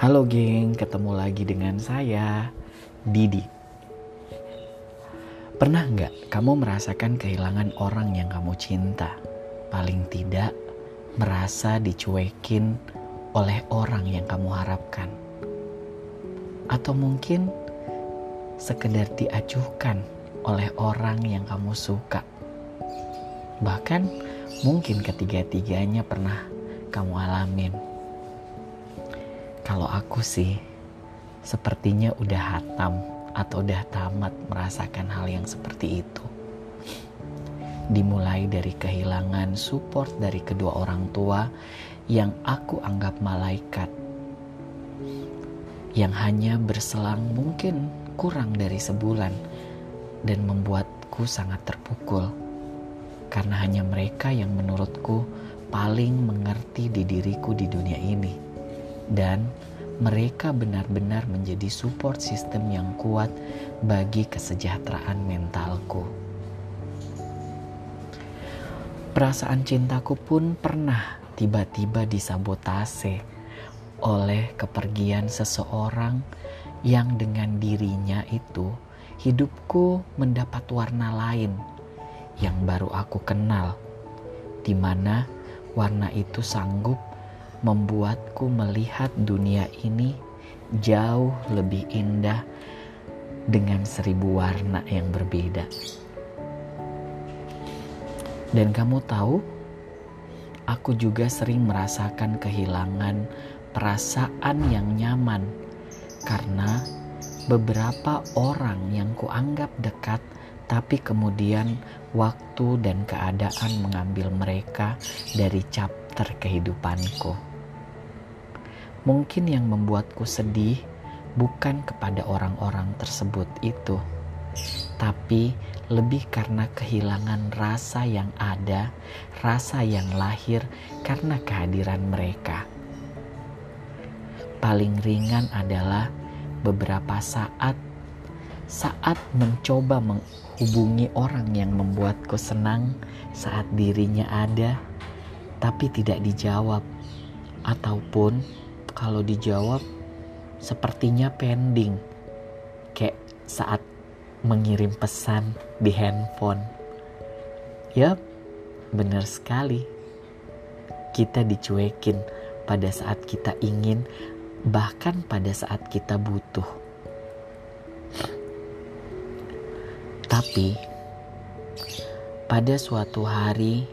Halo geng, ketemu lagi dengan saya, Didi. Pernah nggak kamu merasakan kehilangan orang yang kamu cinta? Paling tidak merasa dicuekin oleh orang yang kamu harapkan. Atau mungkin sekedar diacuhkan oleh orang yang kamu suka. Bahkan mungkin ketiga-tiganya pernah kamu alamin kalau aku sih sepertinya udah hatam atau udah tamat merasakan hal yang seperti itu. Dimulai dari kehilangan support dari kedua orang tua yang aku anggap malaikat. Yang hanya berselang mungkin kurang dari sebulan dan membuatku sangat terpukul. Karena hanya mereka yang menurutku paling mengerti di diriku di dunia ini dan mereka benar-benar menjadi support sistem yang kuat bagi kesejahteraan mentalku. Perasaan cintaku pun pernah tiba-tiba disabotase oleh kepergian seseorang yang dengan dirinya itu hidupku mendapat warna lain yang baru aku kenal, di mana warna itu sanggup membuatku melihat dunia ini jauh lebih indah dengan seribu warna yang berbeda. Dan kamu tahu, aku juga sering merasakan kehilangan perasaan yang nyaman karena beberapa orang yang kuanggap dekat tapi kemudian waktu dan keadaan mengambil mereka dari chapter kehidupanku. Mungkin yang membuatku sedih bukan kepada orang-orang tersebut itu, tapi lebih karena kehilangan rasa yang ada, rasa yang lahir karena kehadiran mereka. Paling ringan adalah beberapa saat saat mencoba menghubungi orang yang membuatku senang saat dirinya ada tapi tidak dijawab ataupun kalau dijawab sepertinya pending. Kayak saat mengirim pesan di handphone. Yap benar sekali. Kita dicuekin pada saat kita ingin bahkan pada saat kita butuh. Tapi pada suatu hari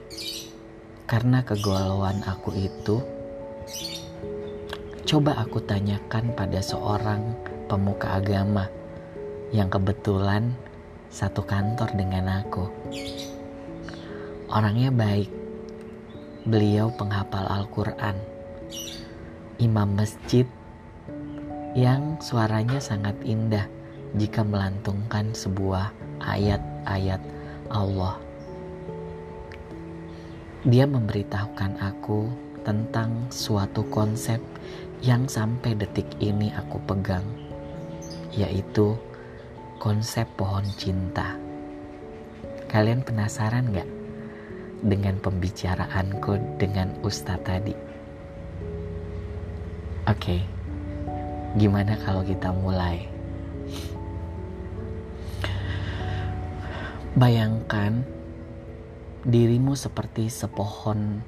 karena kegalauan aku itu Coba aku tanyakan pada seorang pemuka agama yang kebetulan satu kantor dengan aku. Orangnya baik. Beliau penghafal Al-Quran. Imam masjid yang suaranya sangat indah jika melantungkan sebuah ayat-ayat Allah. Dia memberitahukan aku tentang suatu konsep yang sampai detik ini aku pegang, yaitu konsep pohon cinta. Kalian penasaran gak dengan pembicaraanku dengan Ustadz tadi? Oke, okay. gimana kalau kita mulai? Bayangkan dirimu seperti sepohon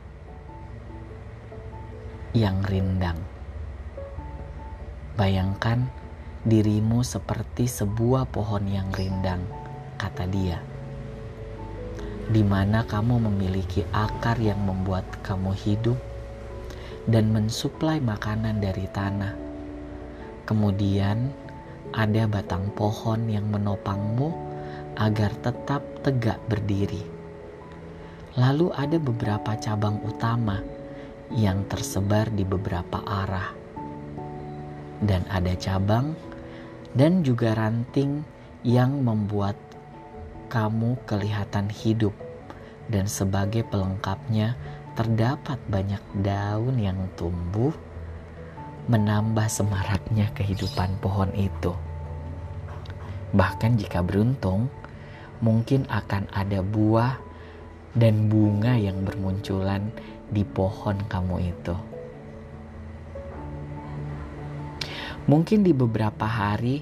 yang rindang Bayangkan dirimu seperti sebuah pohon yang rindang, kata dia. Di mana kamu memiliki akar yang membuat kamu hidup dan mensuplai makanan dari tanah. Kemudian ada batang pohon yang menopangmu agar tetap tegak berdiri. Lalu ada beberapa cabang utama yang tersebar di beberapa arah dan ada cabang dan juga ranting yang membuat kamu kelihatan hidup dan sebagai pelengkapnya terdapat banyak daun yang tumbuh menambah semaraknya kehidupan pohon itu. Bahkan jika beruntung, mungkin akan ada buah dan bunga yang bermunculan di pohon kamu itu. Mungkin di beberapa hari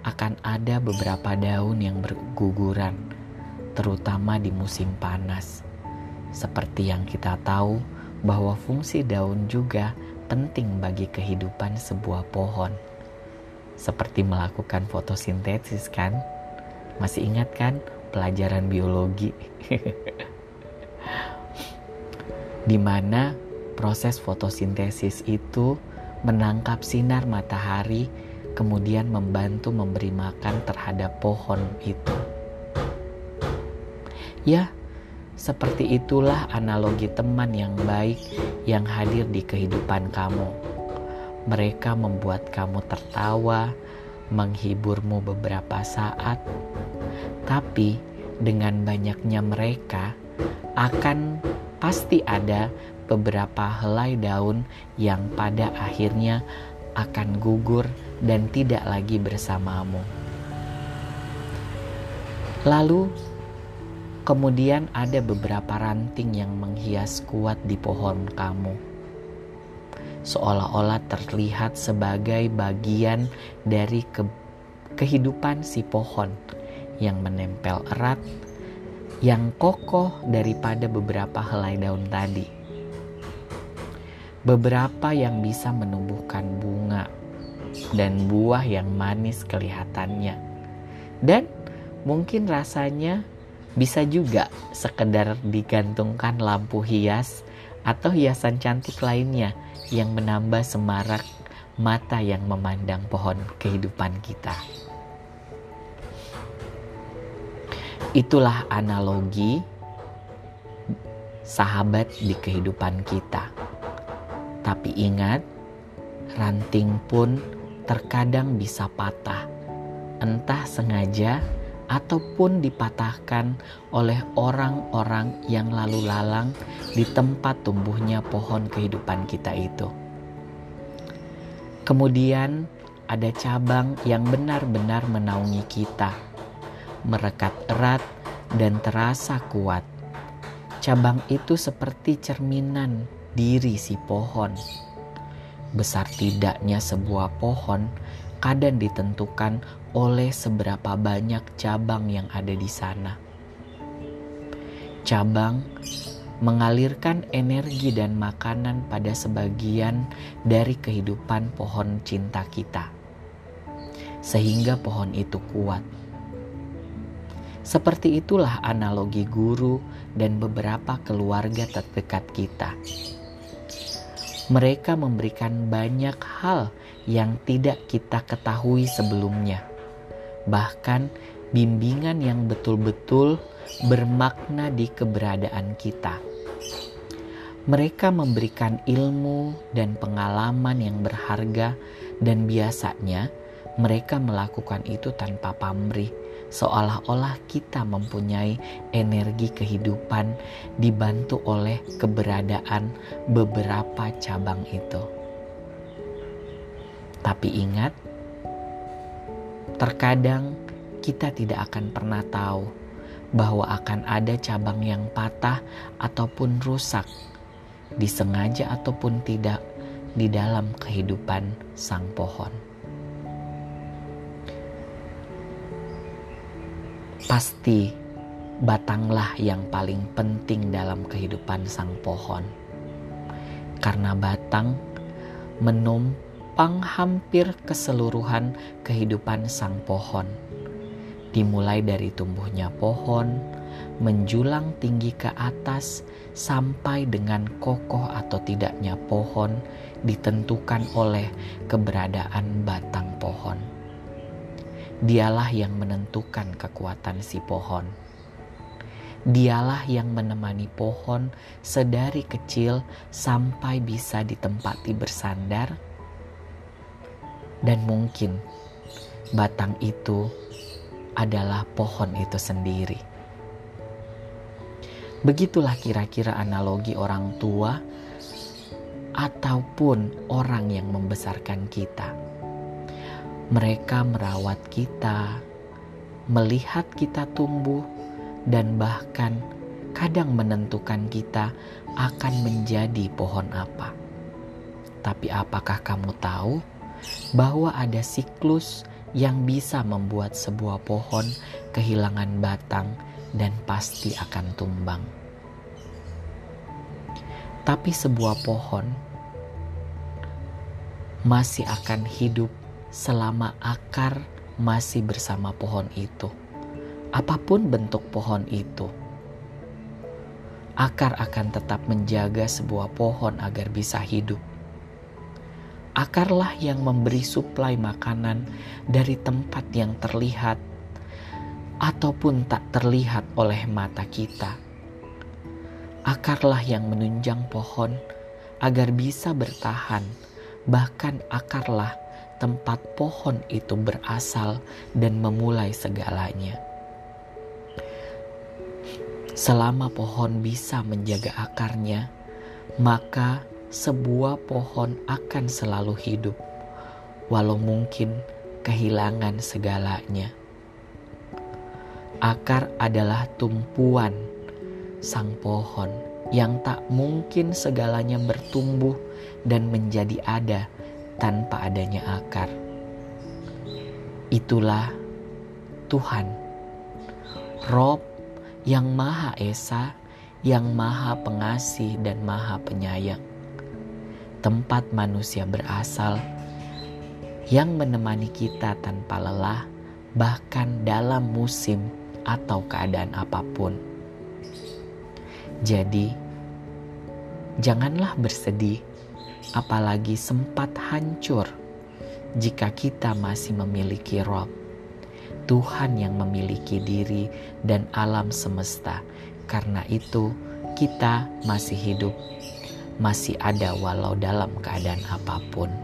akan ada beberapa daun yang berguguran, terutama di musim panas. Seperti yang kita tahu bahwa fungsi daun juga penting bagi kehidupan sebuah pohon. Seperti melakukan fotosintesis kan? Masih ingat kan pelajaran biologi? di mana proses fotosintesis itu menangkap sinar matahari kemudian membantu memberi makan terhadap pohon itu. Ya, seperti itulah analogi teman yang baik yang hadir di kehidupan kamu. Mereka membuat kamu tertawa, menghiburmu beberapa saat, tapi dengan banyaknya mereka akan pasti ada beberapa helai daun yang pada akhirnya akan gugur dan tidak lagi bersamamu. Lalu, kemudian ada beberapa ranting yang menghias kuat di pohon kamu, seolah-olah terlihat sebagai bagian dari ke kehidupan si pohon yang menempel erat, yang kokoh daripada beberapa helai daun tadi. Beberapa yang bisa menumbuhkan bunga dan buah yang manis kelihatannya. Dan mungkin rasanya bisa juga sekedar digantungkan lampu hias atau hiasan cantik lainnya yang menambah semarak mata yang memandang pohon kehidupan kita. Itulah analogi sahabat di kehidupan kita. Tapi ingat, ranting pun terkadang bisa patah, entah sengaja ataupun dipatahkan oleh orang-orang yang lalu lalang di tempat tumbuhnya pohon kehidupan kita itu. Kemudian ada cabang yang benar-benar menaungi kita, merekat erat dan terasa kuat. Cabang itu seperti cerminan diri si pohon besar tidaknya sebuah pohon kadang ditentukan oleh seberapa banyak cabang yang ada di sana. Cabang mengalirkan energi dan makanan pada sebagian dari kehidupan pohon cinta kita, sehingga pohon itu kuat. Seperti itulah analogi guru dan beberapa keluarga terdekat kita mereka memberikan banyak hal yang tidak kita ketahui sebelumnya. Bahkan bimbingan yang betul-betul bermakna di keberadaan kita. Mereka memberikan ilmu dan pengalaman yang berharga dan biasanya mereka melakukan itu tanpa pamrih seolah-olah kita mempunyai energi kehidupan dibantu oleh keberadaan beberapa cabang itu. Tapi ingat, terkadang kita tidak akan pernah tahu bahwa akan ada cabang yang patah ataupun rusak, disengaja ataupun tidak, di dalam kehidupan sang pohon. Pasti batanglah yang paling penting dalam kehidupan sang pohon. Karena batang menumpang hampir keseluruhan kehidupan sang pohon. Dimulai dari tumbuhnya pohon, menjulang tinggi ke atas sampai dengan kokoh atau tidaknya pohon ditentukan oleh keberadaan batang pohon. Dialah yang menentukan kekuatan si pohon. Dialah yang menemani pohon sedari kecil sampai bisa ditempati bersandar, dan mungkin batang itu adalah pohon itu sendiri. Begitulah kira-kira analogi orang tua ataupun orang yang membesarkan kita mereka merawat kita, melihat kita tumbuh, dan bahkan kadang menentukan kita akan menjadi pohon apa. Tapi apakah kamu tahu bahwa ada siklus yang bisa membuat sebuah pohon kehilangan batang dan pasti akan tumbang. Tapi sebuah pohon masih akan hidup selama akar masih bersama pohon itu. Apa pun bentuk pohon itu, akar akan tetap menjaga sebuah pohon agar bisa hidup. Akarlah yang memberi suplai makanan dari tempat yang terlihat ataupun tak terlihat oleh mata kita. Akarlah yang menunjang pohon agar bisa bertahan, bahkan akarlah tempat pohon itu berasal dan memulai segalanya. Selama pohon bisa menjaga akarnya, maka sebuah pohon akan selalu hidup, walau mungkin kehilangan segalanya. Akar adalah tumpuan sang pohon yang tak mungkin segalanya bertumbuh dan menjadi ada tanpa adanya akar. Itulah Tuhan, Rob yang Maha Esa, yang Maha Pengasih dan Maha Penyayang tempat manusia berasal yang menemani kita tanpa lelah, bahkan dalam musim atau keadaan apa pun. Jadi, janganlah bersedih, apalagi sempat hancur jika kita masih memiliki Rob. Tuhan yang memiliki diri dan alam semesta. Karena itu, kita masih hidup masih ada walau dalam keadaan apa pun.